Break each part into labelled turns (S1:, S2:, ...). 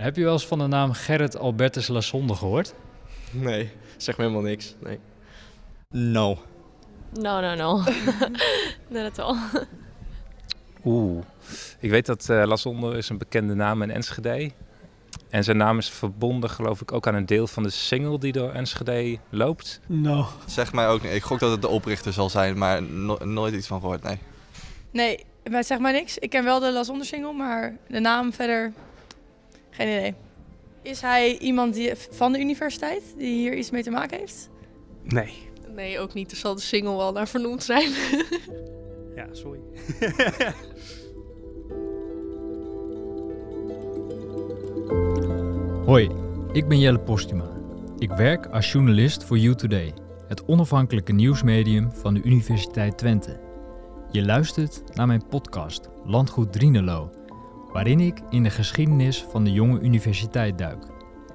S1: Heb je wel eens van de naam Gerrit Albertus Lassonde gehoord?
S2: Nee, zeg me helemaal niks. Nee.
S3: No.
S4: No, no, no. Not at all.
S5: Oeh, ik weet dat uh, Lasonde is een bekende naam in Enschede. En zijn naam is verbonden, geloof ik, ook aan een deel van de single die door Enschede loopt.
S3: No.
S2: Zeg mij ook niet. Ik gok dat het de oprichter zal zijn, maar no nooit iets van gehoord, nee.
S6: Nee, maar zeg maar niks. Ik ken wel de Lasonde single, maar de naam verder geen idee. Is hij iemand die, van de universiteit die hier iets mee te maken heeft?
S5: Nee.
S4: Nee, ook niet. Er zal de single wel naar vernoemd zijn.
S5: ja, sorry.
S1: Hoi, ik ben Jelle Postuma. Ik werk als journalist voor You Today, het onafhankelijke nieuwsmedium van de Universiteit Twente. Je luistert naar mijn podcast Landgoed Drienelo, waarin ik in de geschiedenis van de jonge universiteit duik.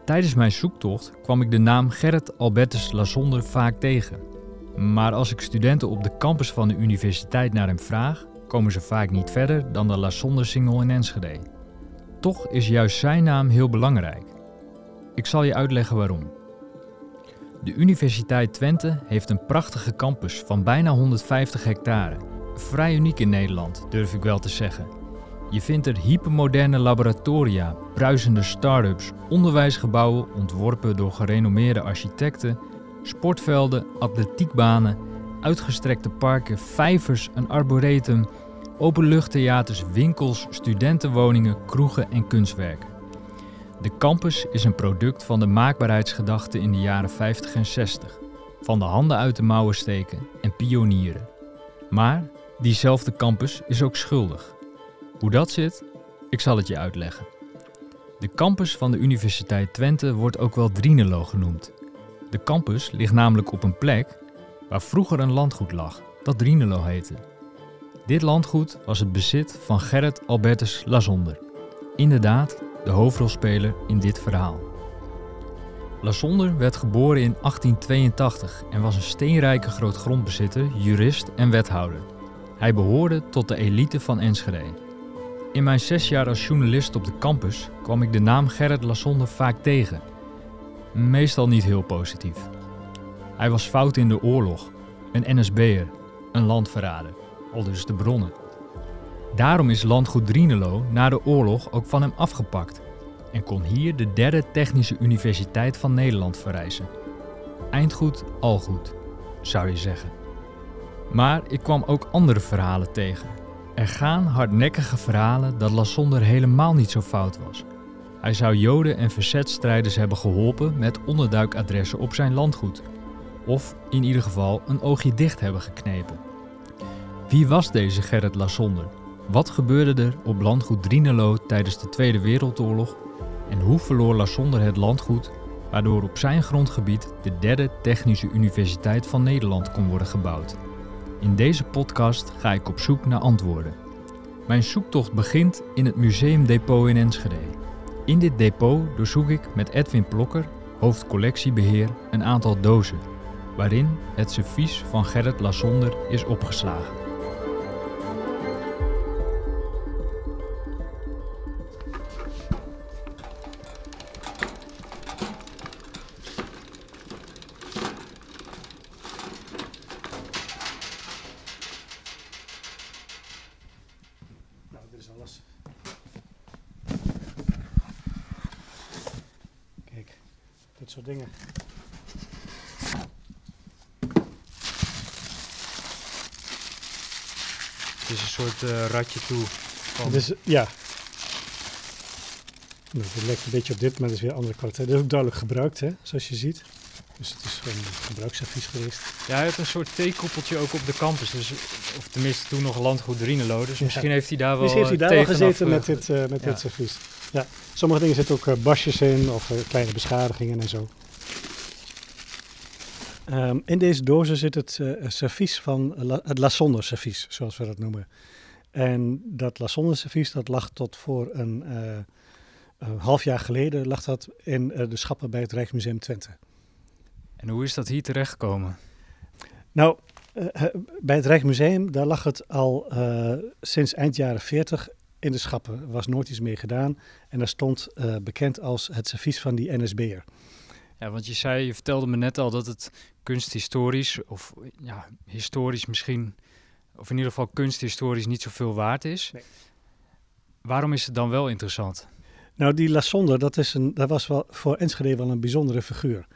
S1: Tijdens mijn zoektocht kwam ik de naam Gerrit Albertus Lasonder vaak tegen. Maar als ik studenten op de campus van de universiteit naar hem vraag, komen ze vaak niet verder dan de Lasonder-single in Enschede. Toch is juist zijn naam heel belangrijk. Ik zal je uitleggen waarom. De Universiteit Twente heeft een prachtige campus van bijna 150 hectare. Vrij uniek in Nederland, durf ik wel te zeggen. Je vindt er hypermoderne laboratoria, bruisende start-ups, onderwijsgebouwen ontworpen door gerenommeerde architecten, sportvelden, atletiekbanen, uitgestrekte parken, vijvers, een arboretum, openluchttheaters, winkels, studentenwoningen, kroegen en kunstwerken. De campus is een product van de maakbaarheidsgedachte in de jaren 50 en 60, van de handen uit de mouwen steken en pionieren. Maar diezelfde campus is ook schuldig. Hoe dat zit? Ik zal het je uitleggen. De campus van de Universiteit Twente wordt ook wel Drienelo genoemd. De campus ligt namelijk op een plek waar vroeger een landgoed lag, dat Drienelo heette. Dit landgoed was het bezit van Gerrit Albertus Lazonder. Inderdaad, de hoofdrolspeler in dit verhaal. Lazonder werd geboren in 1882 en was een steenrijke grootgrondbezitter, jurist en wethouder. Hij behoorde tot de elite van Enschede. In mijn zes jaar als journalist op de campus kwam ik de naam Gerrit Lassonde vaak tegen. Meestal niet heel positief. Hij was fout in de oorlog, een NSB'er, een landverrader, al dus de bronnen. Daarom is landgoed Drienelo na de oorlog ook van hem afgepakt en kon hier de derde Technische Universiteit van Nederland verrijzen. Eindgoed, al goed, zou je zeggen. Maar ik kwam ook andere verhalen tegen. Er gaan hardnekkige verhalen dat Lassonder helemaal niet zo fout was. Hij zou Joden en verzetstrijders hebben geholpen met onderduikadressen op zijn landgoed. Of in ieder geval een oogje dicht hebben geknepen. Wie was deze Gerrit Lassonder? Wat gebeurde er op landgoed Drienelo tijdens de Tweede Wereldoorlog? En hoe verloor Lassonder het landgoed, waardoor op zijn grondgebied de derde Technische Universiteit van Nederland kon worden gebouwd? In deze podcast ga ik op zoek naar antwoorden. Mijn zoektocht begint in het Museumdepot in Enschede. In dit depot doorzoek ik met Edwin Plokker, hoofdcollectiebeheer, een aantal dozen, waarin het servies van Gerrit Lassonder is opgeslagen. Eh. Van...
S3: Dus ja. Nou, het lijkt een beetje op dit, maar het is weer een andere kwaliteit. Dit is ook duidelijk gebruikt, hè, zoals je ziet. Dus het is gewoon een gebruiksadvies geweest.
S1: Ja, hij heeft een soort theekoppeltje ook op de campus. Dus, of tenminste toen nog landgoed Drienelo. Dus
S3: Ja.
S1: misschien heeft hij daar wel
S3: Dus heeft hij
S1: eh,
S3: daar wel
S1: thee
S3: gezeten
S1: vanaf,
S3: met
S1: eh,
S3: dit, eh, met
S1: ja.
S3: dit servies. Ja, sommige dingen zitten ook eh, basjes in of eh, kleine beschadigingen en zo. Ehm, in deze dozen zit het eh, servies van La- het Lassonder servies, zoals we dat noemen. En dat Lassonder servies, dat lag tot voor een, eh, een half jaar geleden, lag dat in eh, de schappen bij het Rijksmuseum Twente.
S1: En hoe is dat hier terechtgekomen?
S3: Nou, eh, bij het Rijksmuseum, daar lag het al sinds eind jaren 40 in de schappen. was nooit iets mee gedaan. En dat stond bekend als het servies van die NSB'er.
S1: Ja, want je zei, je vertelde me net al dat het kunsthistorisch, of ja, historisch misschien, of in ieder geval kunsthistorisch niet zoveel waard is. Nee. Waarom is het dan wel interessant?
S3: Nou, die Lassonder, dat, is een, dat was wel voor Enschede wel een bijzondere figuur.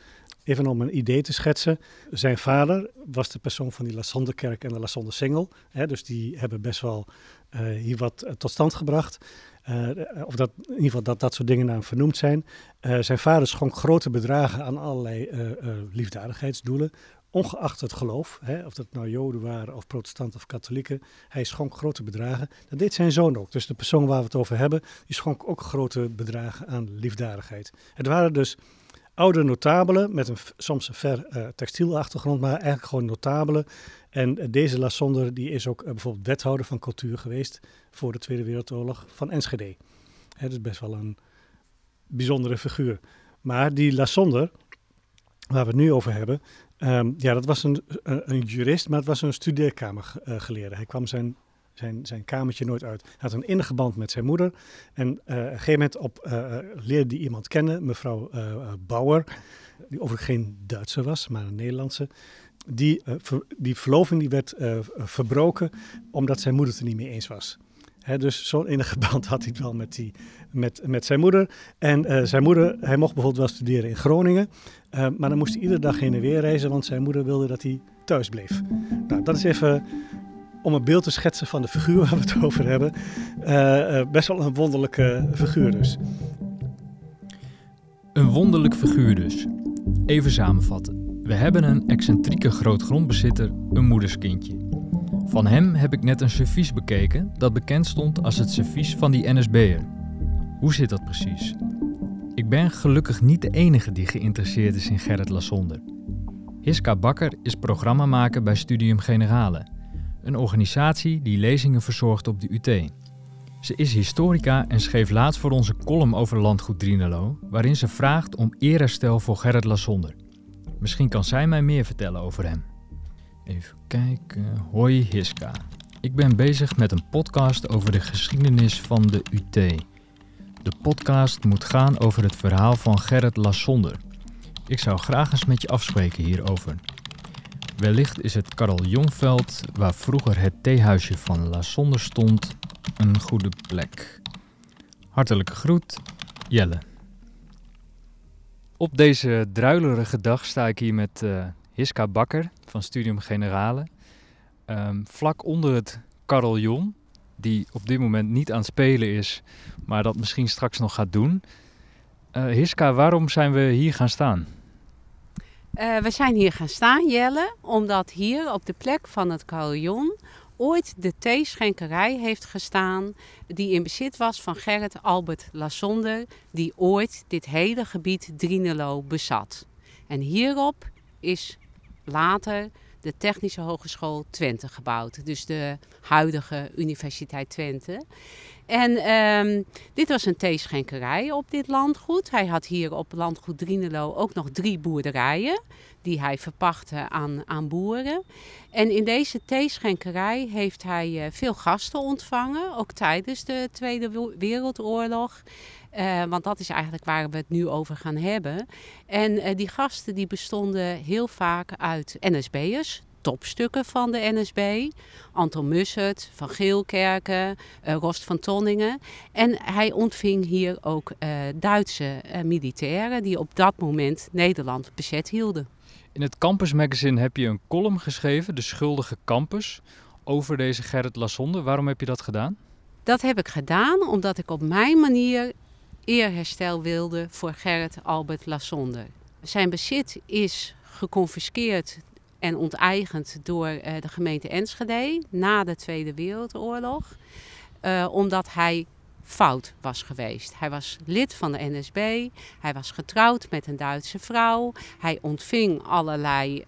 S3: Even om een idee te schetsen. Zijn vader was de persoon van die Lassonderkerk en de Lassonder Singel. dus die hebben best wel uh, hier wat uh, tot stand gebracht. Uh, of dat, in ieder geval dat dat soort dingen naar hem vernoemd zijn. zijn vader schonk grote bedragen aan allerlei liefdadigheidsdoelen ongeacht het geloof, hè, of dat nou Joden waren of protestanten of katholieken, hij schonk grote bedragen. Dat deed zijn zoon ook. Dus de persoon waar we het over hebben, die schonk ook grote bedragen aan liefdadigheid. Het waren dus oude notabelen met een, soms een ver uh, textielachtergrond, maar eigenlijk gewoon notabelen. En uh, deze Lassonder die is ook uh, bijvoorbeeld wethouder van cultuur geweest voor de Tweede Wereldoorlog van Enschede. Het is best wel een bijzondere figuur. Maar die Lassonder, waar we het nu over hebben, Um, ja, dat was een, een, jurist, maar het was een studeerkamergeleerde. Hij kwam zijn, zijn, zijn kamertje nooit uit. Hij had een innige band met zijn moeder. En uh, op een gegeven moment op, leerde hij iemand kennen, mevrouw uh, Bauer, die overigens geen Duitser was, maar een Nederlandse. Die, die verloving die werd verbroken omdat zijn moeder het er niet mee eens was. He, dus zo'n innige band had hij wel met, die, met, met zijn moeder. En uh, zijn moeder, hij mocht bijvoorbeeld wel studeren in Groningen. Uh, maar dan moest hij iedere dag heen en weer reizen, want zijn moeder wilde dat hij thuis bleef. Nou, dat is even om een beeld te schetsen van de figuur waar we het over hebben. Uh, best wel een wonderlijke figuur dus.
S1: Een wonderlijk figuur dus. Even samenvatten. We hebben een excentrieke grootgrondbezitter, een moederskindje. Van hem heb ik net een servies bekeken dat bekend stond als het servies van die NSB'er. Hoe zit dat precies? Ik ben gelukkig niet de enige die geïnteresseerd is in Gerrit Lassonder. Hiska Bakker is programmamaker bij Studium Generale, een organisatie die lezingen verzorgt op de UT. Ze is historica en schreef laatst voor onze column over landgoed Drinelo, waarin ze vraagt om eerherstel voor Gerrit Lassonder. Misschien kan zij mij meer vertellen over hem. Even kijken. Hoi Hiska. Ik ben bezig met een podcast over de geschiedenis van de UT. De podcast moet gaan over het verhaal van Gerrit Lassonder. Ik zou graag eens met je afspreken hierover. Wellicht is het Karel Jongveld, waar vroeger het theehuisje van Lassonder stond, een goede plek. Hartelijke groet, Jelle. Op deze druilerige dag sta ik hier met uh, Hiska Bakker van Studium Generale. Um, vlak onder het carillon, die op dit moment niet aan het spelen is, maar dat misschien straks nog gaat doen. Uh, Hiska, waarom zijn we hier gaan staan?
S7: Uh, we zijn hier gaan staan, Jelle, omdat hier op de plek van het carillon ooit de theeschenkerij heeft gestaan die in bezit was van Gerrit Albert Lassonder, die ooit dit hele gebied Drinelo bezat. En hierop is later de Technische Hogeschool Twente gebouwd. Dus de huidige Universiteit Twente. En um, dit was een theeschenkerij op dit landgoed. Hij had hier op landgoed Drienelo ook nog drie boerderijen die hij verpachtte aan, aan boeren. En in deze theeschenkerij heeft hij uh, veel gasten ontvangen, ook tijdens de Tweede Wereldoorlog. Uh, want dat is eigenlijk waar we het nu over gaan hebben. En uh, die gasten die bestonden heel vaak uit NSB'ers, topstukken van de NSB. Anton Mussert, Van Geelkerken, uh, Rost van Tonningen. En hij ontving hier ook Duitse militairen die op dat moment Nederland bezet hielden.
S1: In het Campus Magazine heb je een column geschreven, De Schuldige Campus, over deze Gerrit Lassonde. Waarom heb je dat gedaan?
S7: Dat heb ik gedaan omdat ik op mijn manier eerherstel wilde voor Gerrit Albert Lassonde. Zijn bezit is geconfiskeerd en onteigend door uh, de gemeente Enschede na de Tweede Wereldoorlog. Uh, omdat hij fout was geweest. Hij was lid van de NSB, hij was getrouwd met een Duitse vrouw, hij ontving allerlei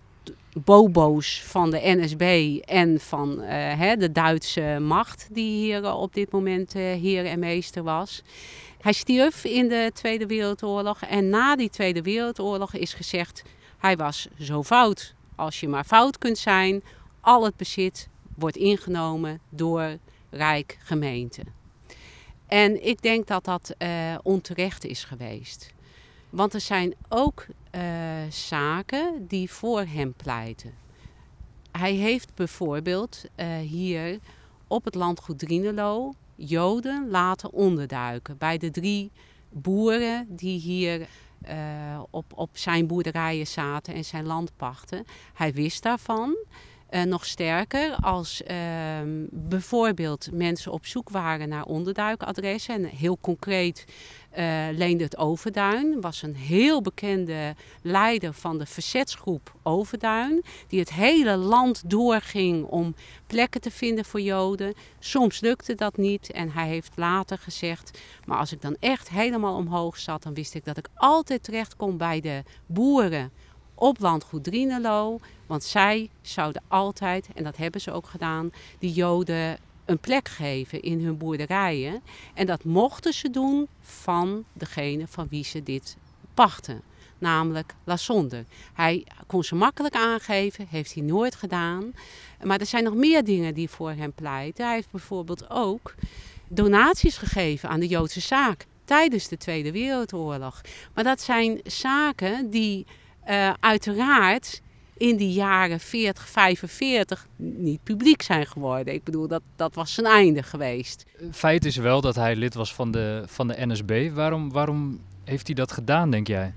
S7: bobo's van de NSB en van uh, hè, de Duitse macht die hier op dit moment uh, heer en meester was. Hij stierf in de Tweede Wereldoorlog en na die Tweede Wereldoorlog is gezegd: hij was zo fout als je maar fout kunt zijn. Al het bezit wordt ingenomen door Rijk gemeente. En ik denk dat dat uh, onterecht is geweest. Want er zijn ook uh, zaken die voor hem pleiten. Hij heeft bijvoorbeeld uh, hier op het landgoed Drienelo Joden laten onderduiken. Bij de drie boeren die hier uh, op, op zijn boerderijen zaten en zijn land pachten. Hij wist daarvan. Uh, nog sterker, als uh, bijvoorbeeld mensen op zoek waren naar onderduikadressen. En heel concreet uh, leende het Overduin. Was een heel bekende leider van de verzetsgroep Overduin. Die het hele land doorging om plekken te vinden voor Joden. Soms lukte dat niet en hij heeft later gezegd... maar als ik dan echt helemaal omhoog zat... dan wist ik dat ik altijd terecht kon bij de boeren op landgoed Drienelo. Want zij zouden altijd, en dat hebben ze ook gedaan, die Joden een plek geven in hun boerderijen. En dat mochten ze doen van degene van wie ze dit pachten. Namelijk Lasonder. Hij kon ze makkelijk aangeven, heeft hij nooit gedaan. Maar er zijn nog meer dingen die voor hem pleiten. Hij heeft bijvoorbeeld ook donaties gegeven aan de Joodse zaak tijdens de Tweede Wereldoorlog. Maar dat zijn zaken die uh, uiteraard in die jaren 40, 45 niet publiek zijn geworden. Ik bedoel, dat, dat was zijn einde geweest.
S1: Feit is wel dat hij lid was van de, van de NSB. Waarom, waarom heeft hij dat gedaan, denk jij?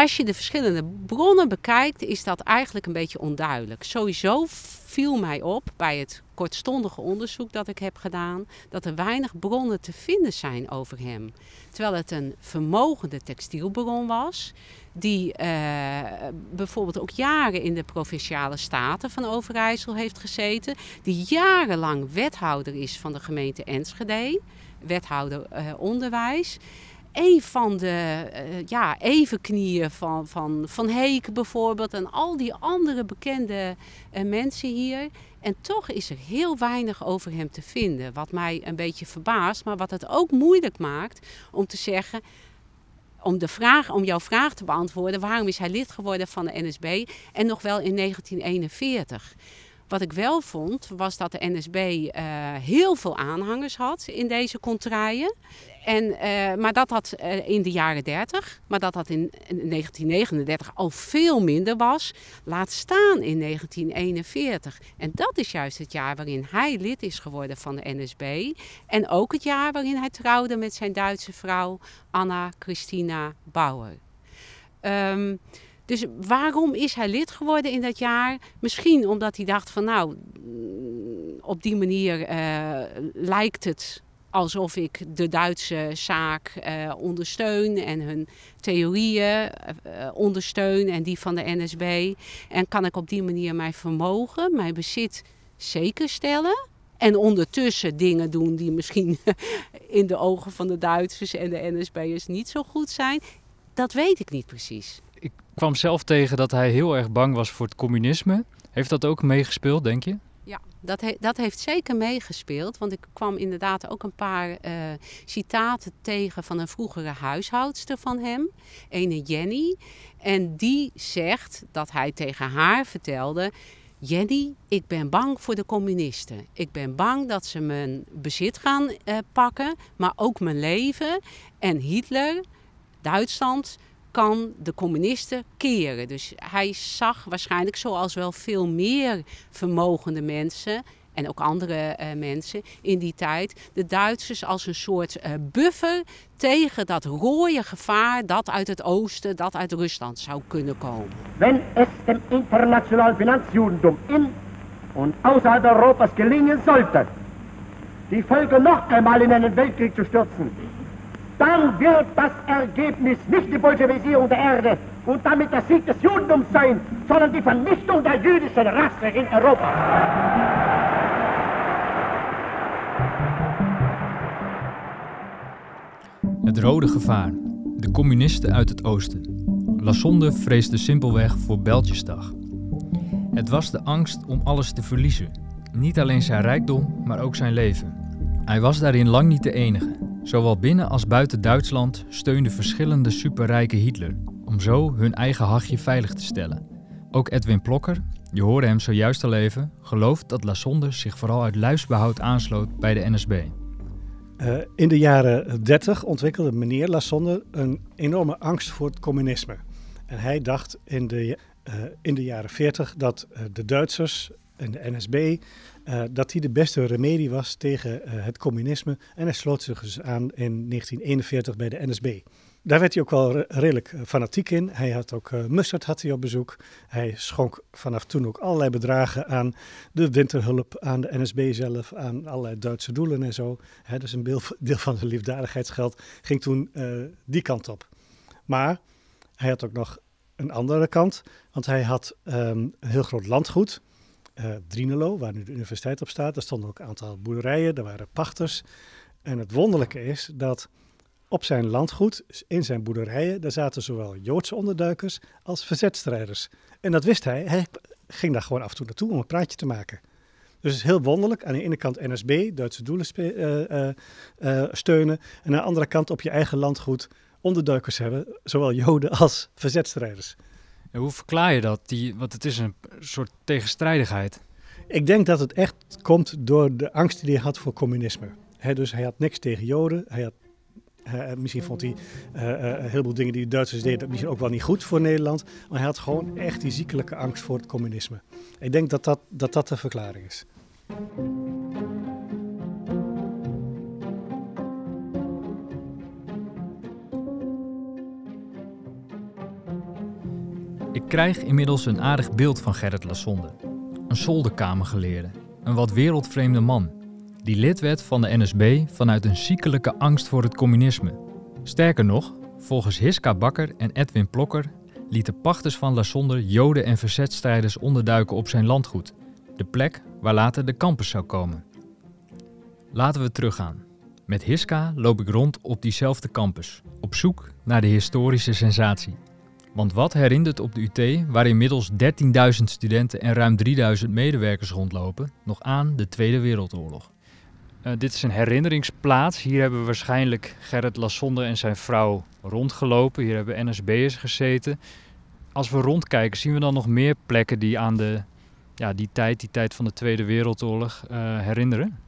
S7: Als je de verschillende bronnen bekijkt, is dat eigenlijk een beetje onduidelijk. Sowieso viel mij op bij het kortstondige onderzoek dat ik heb gedaan, dat er weinig bronnen te vinden zijn over hem. Terwijl het een vermogende textielbron was, die uh, bijvoorbeeld ook jaren in de provinciale staten van Overijssel heeft gezeten, die jarenlang wethouder is van de gemeente Enschede, wethouder uh, onderwijs een van de uh, ja, evenknieën van, van Van Heek bijvoorbeeld en al die andere bekende uh, mensen hier. En toch is er heel weinig over hem te vinden, wat mij een beetje verbaast, maar wat het ook moeilijk maakt om te zeggen, om, de vraag, om jouw vraag te beantwoorden, waarom is hij lid geworden van de NSB en nog wel in 1941. Wat ik wel vond, was dat de NSB eh, heel veel aanhangers had in deze contraien. En, uh, maar dat dat in de jaren 30, maar dat dat in, in 1939 al veel minder was, laat staan in 1941. En dat is juist het jaar waarin hij lid is geworden van de NSB. En ook het jaar waarin hij trouwde met zijn Duitse vrouw Anna Christina Bauer. Um, dus waarom is hij lid geworden in dat jaar? Misschien omdat hij dacht van nou, op die manier uh, lijkt het alsof ik de Duitse zaak uh, ondersteun en hun theorieën uh, ondersteun en die van de NSB. En kan ik op die manier mijn vermogen, mijn bezit zeker stellen. En ondertussen dingen doen die misschien in de ogen van de Duitsers en de NSB'ers niet zo goed zijn. Dat weet ik niet precies.
S1: Ik kwam zelf tegen dat hij heel erg bang was voor het communisme. Heeft dat ook meegespeeld, denk je?
S7: Ja, dat, dat heeft zeker meegespeeld. Want ik kwam inderdaad ook een paar uh, citaten tegen van een vroegere huishoudster van hem, ene Jenny. En die zegt dat hij tegen haar vertelde. Jenny, ik ben bang voor de communisten. Ik ben bang dat ze mijn bezit gaan uh, pakken, maar ook mijn leven. En Hitler, Duitsland, kan de communisten keren. Dus hij zag waarschijnlijk, zoals wel veel meer vermogende mensen en ook andere uh, mensen in die tijd, de Duitsers als een soort uh, buffer tegen dat rode gevaar dat uit het oosten, dat uit Rusland zou kunnen komen.
S8: Wenn es dem internationalen Finanzjudendom in und außerhalb Europas gelingen sollte, die Völker noch einmal in einen Weltkrieg zu stürzen, dann wird das Ergebnis nicht die Bolschewisierung der Erde und damit der Sieg des Judentums sein, sondern die Vernichtung der jüdischen Rasse in Europa.
S1: Het rode gevaar. De communisten uit het oosten. Lassonde vreesde simpelweg voor Beltjesdag. Het was de angst om alles te verliezen. Niet alleen zijn rijkdom, maar ook zijn leven. Hij was daarin lang niet de enige. Zowel binnen als buiten Duitsland steunden verschillende superrijke Hitler om zo hun eigen hachje veilig te stellen. Ook Edwin Plokker, je hoorde hem zojuist al even, gelooft dat Lassonde zich vooral uit luisbehoud aansloot bij de NSB.
S3: Uh, in de jaren 30 ontwikkelde meneer Lassonde een enorme angst voor het communisme. En hij dacht in de, uh, in de jaren 40 dat uh, de Duitsers en de NSB, dat die de beste remedie was tegen het communisme. En hij sloot zich dus aan in 1941 bij de NSB daar werd hij ook wel redelijk eh, fanatiek in. Hij had ook uh, Mustard had hij op bezoek. Hij schonk vanaf toen ook allerlei bedragen aan de winterhulp, aan de NSB zelf, aan allerlei Duitse doelen en zo. He, dus een deel, van zijn liefdadigheidsgeld ging toen die kant op. Maar hij had ook nog een andere kant, want hij had um, een heel groot landgoed. Uh, Drinelo, waar nu de universiteit op staat. Daar stonden ook een aantal boerderijen, er waren pachters. En het wonderlijke is dat op zijn landgoed, in zijn boerderijen, daar zaten zowel Joodse onderduikers als verzetstrijders. En dat wist hij. Hij ging daar gewoon af en toe naartoe om een praatje te maken. Dus het is heel wonderlijk. Aan de ene kant NSB, Duitse doelen uh, uh, steunen. En aan de andere kant op je eigen landgoed onderduikers hebben, zowel Joden als verzetstrijders.
S1: Hoe verklaar je dat? Die, want het is een soort tegenstrijdigheid.
S3: Ik denk dat het echt komt door de angst die hij had voor communisme. Dus hij had niks tegen Joden, hij had uh, misschien vond hij uh, uh, een heleboel dingen die de Duitsers deden misschien ook wel niet goed voor Nederland. Maar hij had gewoon echt die ziekelijke angst voor het communisme. Ik denk dat dat, dat, dat de verklaring is.
S1: Ik krijg inmiddels een aardig beeld van Gerrit Lassonde. Een zolderkamergeleerde, een wat wereldvreemde man die lid werd van de NSB vanuit een ziekelijke angst voor het communisme. Sterker nog, volgens Hiska Bakker en Edwin Plokker lieten pachters van La Sonde joden en verzetstrijders onderduiken op zijn landgoed, de plek waar later de campus zou komen. Laten we teruggaan. Met Hiska loop ik rond op diezelfde campus, op zoek naar de historische sensatie. Want wat herinnert op de UT, waar inmiddels 13.000 studenten en ruim 3.000 medewerkers rondlopen, nog aan de Tweede Wereldoorlog? Uh, dit is een herinneringsplaats. Hier hebben waarschijnlijk Gerrit Lassonde en zijn vrouw rondgelopen. Hier hebben NSB'ers gezeten. Als we rondkijken, zien we dan nog meer plekken die aan de, ja, die tijd, die tijd van de Tweede Wereldoorlog uh, herinneren?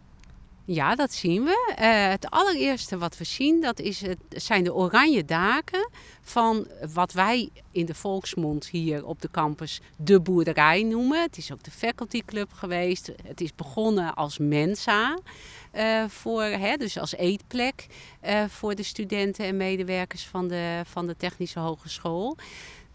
S7: Ja, dat zien we. Uh, het allereerste wat we zien, dat is het, zijn de oranje daken van wat wij in de volksmond hier op de campus de boerderij noemen. Het is ook de faculty club geweest. Het is begonnen als Mensa. Uh, voor, hè, dus als eetplek uh, voor de studenten en medewerkers van de, van de Technische Hogeschool.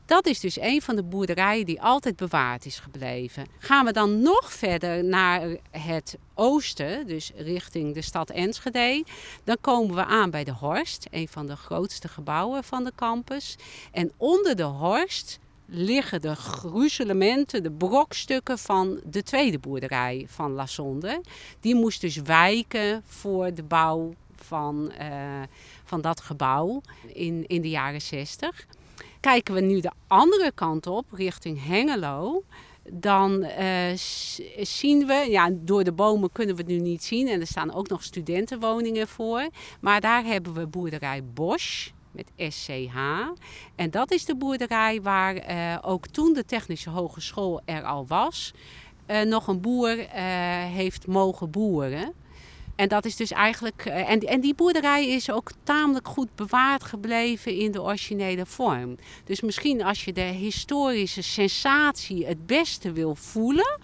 S7: Dat is dus een van de boerderijen die altijd bewaard is gebleven. Gaan we dan nog verder naar het oosten, dus richting de stad Enschede, dan komen we aan bij de Horst, een van de grootste gebouwen van de campus. En onder de Horst liggen de gruzelementen, de brokstukken van de tweede boerderij van La Sonde. Die moest dus wijken voor de bouw van, uh, van dat gebouw in, in de jaren 60. Kijken we nu de andere kant op, richting Hengelo, dan uh, zien we, ja, door de bomen kunnen we het nu niet zien en er staan ook nog studentenwoningen voor. Maar daar hebben we boerderij Bosch met SCH. En dat is de boerderij waar uh, ook toen de Technische Hogeschool er al was, uh, nog een boer heeft mogen boeren. En dat is dus eigenlijk. Eh, en, en die boerderij is ook tamelijk goed bewaard gebleven in de originele vorm. Dus misschien als je de historische sensatie het beste wil voelen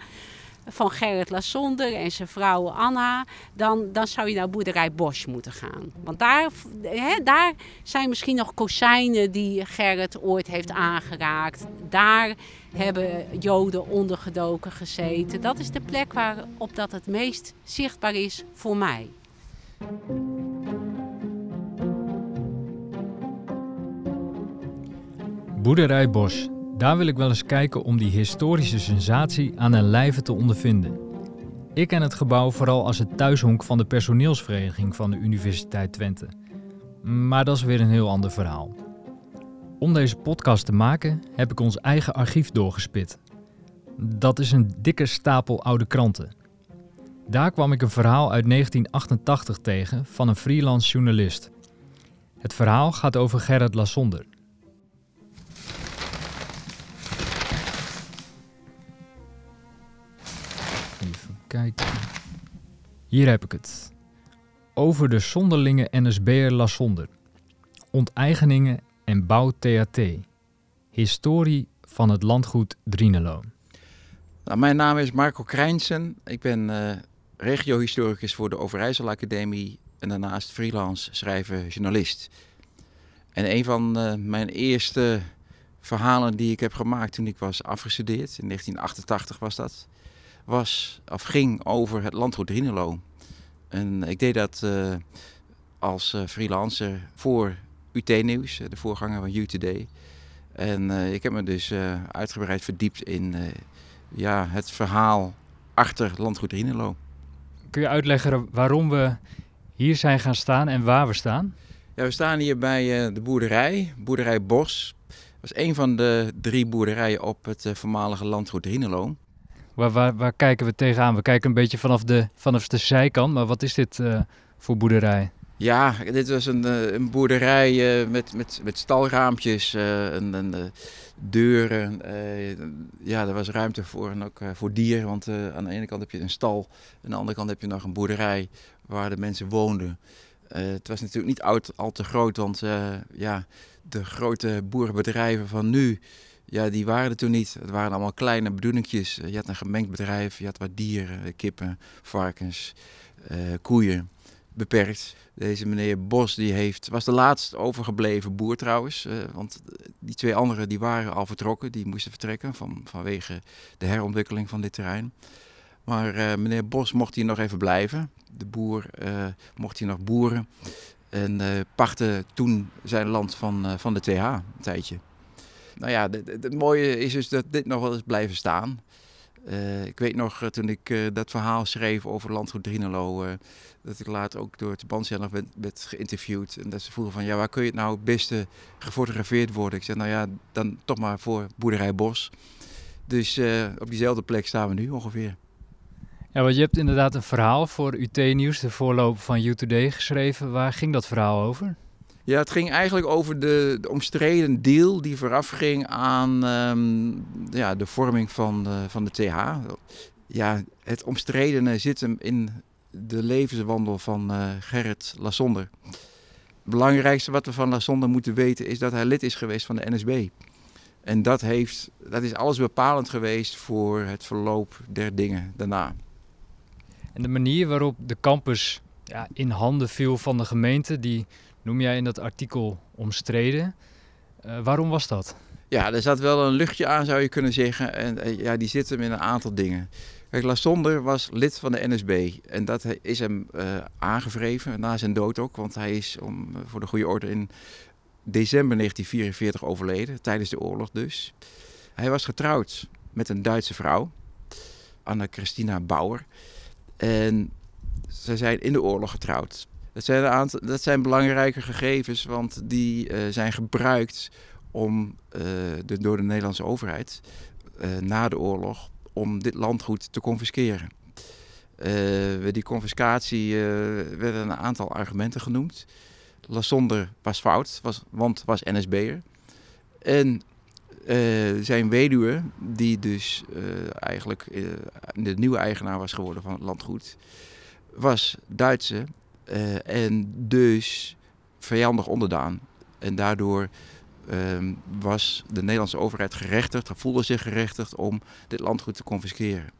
S7: van Gerrit Lassonder en zijn vrouw Anna, dan, dan zou je naar boerderij Bosch moeten gaan. Want daar, hè, daar zijn misschien nog kozijnen die Gerrit ooit heeft aangeraakt. Daar hebben Joden ondergedoken gezeten. Dat is de plek waarop dat het meest zichtbaar is voor mij.
S1: Boerderij Bosch, daar wil ik wel eens kijken om die historische sensatie aan een lijve te ondervinden. Ik ken het gebouw vooral als het thuishonk van de personeelsvereniging van de Universiteit Twente. Maar dat is weer een heel ander verhaal. Om deze podcast te maken heb ik ons eigen archief doorgespit. Dat is een dikke stapel oude kranten. Daar kwam ik een verhaal uit 1988 tegen van een freelance journalist. Het verhaal gaat over Gerrit Lassonder. Kijken. Hier heb ik het. over de zonderlinge NSB'er Lassonder. Onteigeningen en bouw THT. Historie van het landgoed Drienelo.
S9: Nou, mijn naam is Marco Krijnsen. Ik ben uh, regiohistoricus voor de Overijssel Academie en daarnaast freelance schrijver journalist. En een van uh, mijn eerste verhalen die ik heb gemaakt toen ik was afgestudeerd, in 1988 was dat, was of ging over het landgoed Drienelo. En ik deed dat uh, als freelancer voor UT Nieuws, de voorganger van UTD. En ik heb me dus uitgebreid verdiept in ja, het verhaal achter landgoed Rienelo.
S1: Kun je uitleggen waarom we hier zijn gaan staan en waar we staan?
S9: Ja, we staan hier bij de boerderij, boerderij Bos. Dat is een van de drie boerderijen op het voormalige landgoed Rienelo.
S1: Waar, waar, waar, kijken we tegenaan? We kijken een beetje vanaf de, vanaf de zijkant, maar wat is dit uh, voor boerderij?
S9: Ja, dit was een, een boerderij met, met, met stalraampjes, en, en deuren. ja, er was ruimte voor en ook voor dieren. Want aan de ene kant heb je een stal, aan de andere kant heb je nog een boerderij waar de mensen woonden. het was natuurlijk niet oud, al te groot, want ja, de grote boerenbedrijven van nu, ja, die waren er toen niet. Het waren allemaal kleine bedoelingjes. Je had een gemengd bedrijf, je had wat dieren, kippen, varkens, koeien beperkt. Deze meneer Bos die heeft, was de laatst overgebleven boer trouwens. Want die twee anderen die waren al vertrokken. Die moesten vertrekken van, vanwege de herontwikkeling van dit terrein. Maar meneer Bos mocht hier nog even blijven. De boer mocht hier nog boeren. En pachtte toen zijn land van, van de TH een tijdje. Nou ja, het mooie is dus dat dit nog wel eens blijven staan. Uh, ik weet nog, uh, toen ik uh, dat verhaal schreef over landgoed Drienelo, dat ik later ook door het bandzelf werd, werd, geïnterviewd. En dat ze vroegen van, ja, waar kun je het nou het beste gefotografeerd worden? Ik zei, nou ja, dan toch maar voor Boerderij Bos. Dus op diezelfde plek staan we nu ongeveer.
S1: Ja, want je hebt inderdaad een verhaal voor UT Nieuws, de voorloper van U2D, geschreven. Waar ging dat verhaal over?
S9: Ja, het ging eigenlijk over de, de omstreden deal die voorafging aan um, ja, de vorming van, uh, van de TH. Ja, het omstredene zit hem in de levenswandel van uh, Gerrit Lassonder. Het belangrijkste wat we van Lassonder moeten weten is dat hij lid is geweest van de NSB. En dat, heeft, dat is alles bepalend geweest voor het verloop der dingen daarna.
S1: En de manier waarop de campus ja, in handen viel van de gemeente, die noem jij in dat artikel omstreden. Uh, waarom was dat?
S9: Ja, er zat wel een luchtje aan, zou je kunnen zeggen. En uh, ja, die zit hem in een aantal dingen. Kijk, Lassonder was lid van de NSB. En dat is hem uh, aangevreven, na zijn dood ook. Want hij is, om, voor de goede orde, in december 1944 overleden. Tijdens de oorlog dus. Hij was getrouwd met een Duitse vrouw. Anna Christina Bauer. En ze zijn in de oorlog getrouwd. Dat zijn, een aantal, dat zijn belangrijke gegevens, want die uh, zijn gebruikt om, de, door de Nederlandse overheid uh, na de oorlog om dit landgoed te confisceren. bij die confiscatie werden een aantal argumenten genoemd. Lassonder was fout, was, want was NSB'er. En zijn weduwe, die dus eigenlijk de nieuwe eigenaar was geworden van het landgoed, was Duitse en dus vijandig onderdaan. En daardoor um, was de Nederlandse overheid gerechtigd, voelde zich gerechtigd om dit landgoed te confisceren.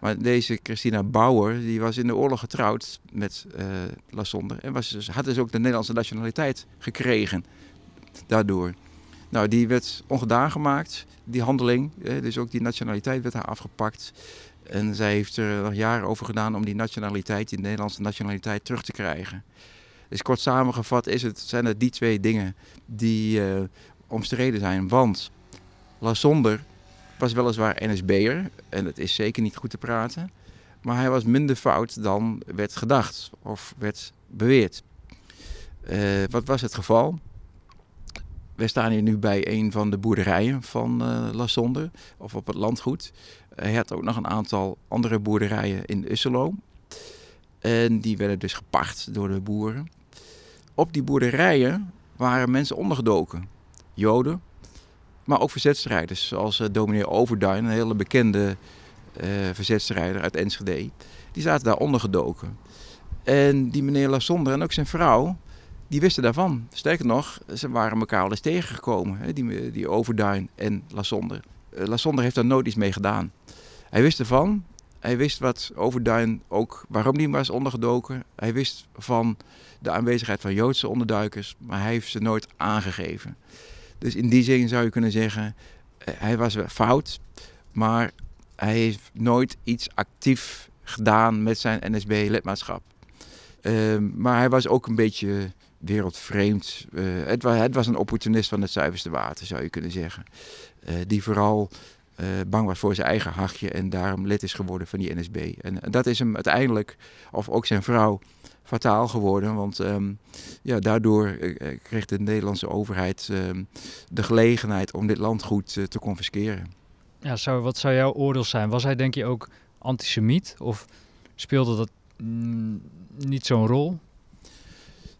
S9: Maar deze Christina Bauer, die was in de oorlog getrouwd met uh, Lassonder en was dus, had dus ook de Nederlandse nationaliteit gekregen daardoor. Nou, die werd ongedaan gemaakt, die handeling. dus ook die nationaliteit werd haar afgepakt. En zij heeft er nog jaren over gedaan om die nationaliteit, die Nederlandse nationaliteit, terug te krijgen. Dus kort samengevat is het, zijn het die twee dingen die uh, omstreden zijn. Want Lassonder was weliswaar NSB'er, en dat is zeker niet goed te praten. Maar hij was minder fout dan werd gedacht of werd beweerd. Uh, wat was het geval? We staan hier nu bij een van de boerderijen van uh, Lassonder, of op het landgoed. Hij had ook nog een aantal andere boerderijen in Usselo. En die werden dus gepacht door de boeren. Op die boerderijen waren mensen ondergedoken. Joden, maar ook verzetstrijders. Zoals uh, dominee Overduin, een hele bekende uh, verzetstrijder uit Enschede. Die zaten daar ondergedoken. En die meneer Lassonder en ook zijn vrouw, die wisten daarvan. Sterker nog, ze waren elkaar al eens tegengekomen, hè, die, die Overduin en Lassonder. Uh, Lassonder heeft daar nooit iets mee gedaan. Hij wist ervan. Hij wist wat Overduin ook, waarom die was ondergedoken. Hij wist van de aanwezigheid van Joodse onderduikers, maar hij heeft ze nooit aangegeven. Dus in die zin zou je kunnen zeggen, eh, hij was fout, maar hij heeft nooit iets actief gedaan met zijn NSB-lidmaatschap. Ehm, maar hij was ook een beetje wereldvreemd. Uh, het, was, het, was, een opportunist van het zuiverste water, zou je kunnen zeggen. Uh, die vooral uh, bang was voor zijn eigen hachje en daarom lid is geworden van die NSB. En, dat is hem uiteindelijk, of ook zijn vrouw, fataal geworden. Want um, ja, daardoor kreeg de Nederlandse overheid um, de gelegenheid om dit landgoed te confisceren.
S1: Ja, wat zou jouw oordeel zijn? Was hij denk je ook antisemiet of speelde dat mm, niet zo'n rol?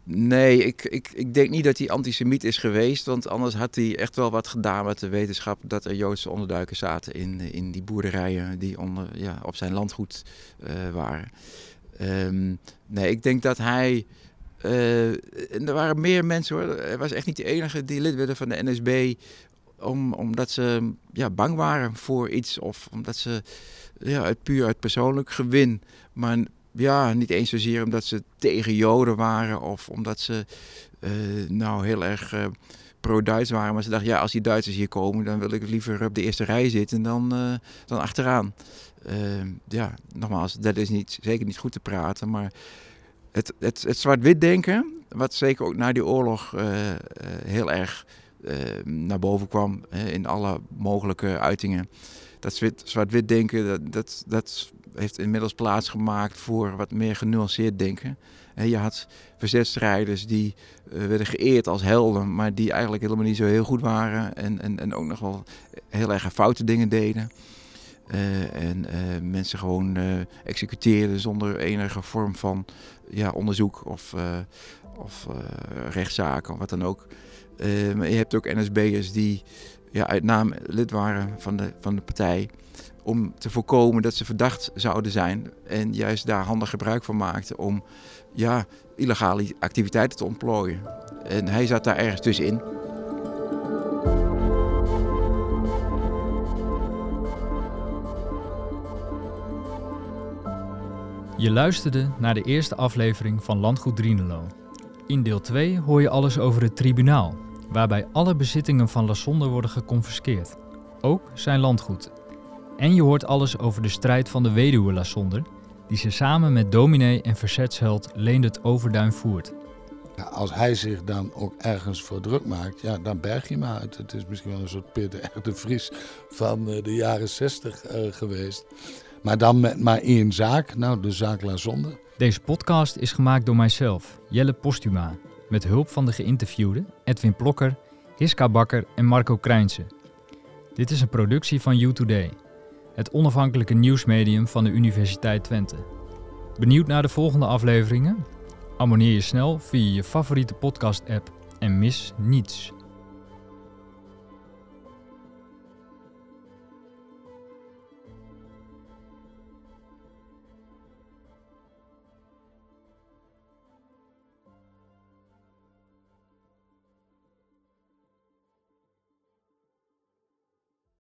S9: Nee, ik, ik, ik denk niet dat hij antisemiet is geweest. Want anders had hij echt wel wat gedaan met de wetenschap dat er Joodse onderduikers zaten in, in die boerderijen die onder, ja, op zijn landgoed uh, waren. Um, nee, ik denk dat hij. Uh, er waren meer mensen hoor. Hij was echt niet de enige die lid werden van de NSB. Om, omdat ze ja, bang waren voor iets. Of omdat ze ja, uit, puur uit persoonlijk gewin. Maar ja, niet eens zozeer omdat ze tegen Joden waren of omdat ze uh, nou heel erg uh, pro-Duits waren. Maar ze dachten, ja, als die Duitsers hier komen, dan wil ik liever op de eerste rij zitten dan, uh, dan achteraan. ja, nogmaals, dat is niet, zeker niet goed te praten, maar het, het, het zwart-wit denken, wat zeker ook na die oorlog heel erg naar boven kwam in alle mogelijke uitingen. Dat zwart-wit denken, dat, dat, dat heeft inmiddels plaatsgemaakt voor wat meer genuanceerd denken. je had verzetstrijders die uh, werden geëerd als helden, maar die eigenlijk helemaal niet zo heel goed waren en, en, en ook nog wel heel erg foute dingen deden. Uh, en uh, mensen gewoon executeerden zonder enige vorm van ja, onderzoek of, of rechtszaken of wat dan ook. je hebt ook NSB'ers die ja, uit naam lid waren van de, van de partij om te voorkomen dat ze verdacht zouden zijn. En juist daar handig gebruik van maakten om ja, illegale activiteiten te ontplooien. En hij zat daar ergens tussenin.
S1: Je luisterde naar de eerste aflevering van Landgoed Drienelo. In deel 2 hoor je alles over het tribunaal, waarbij alle bezittingen van Lassonde worden geconfiskeerd. Ook zijn landgoed en je hoort alles over de strijd van de weduwe Lassonder, die ze samen met dominee en verzetsheld Leendert Overduin voert.
S10: Als hij zich dan ook ergens voor druk maakt, ja, dan berg je hem uit. Het is misschien wel een soort Peter de Vries van uh, de jaren zestig uh, geweest. Maar dan met maar één zaak, nou de zaak Lassonder.
S1: Deze podcast is gemaakt door mijzelf, Jelle Postuma, met hulp van de geïnterviewden Edwin Plokker, Hiska Bakker en Marco Krijnse. Dit is een productie van You Today het onafhankelijke nieuwsmedium van de Universiteit Twente. Benieuwd naar de volgende afleveringen? Abonneer je snel via je favoriete podcast-app en mis niets.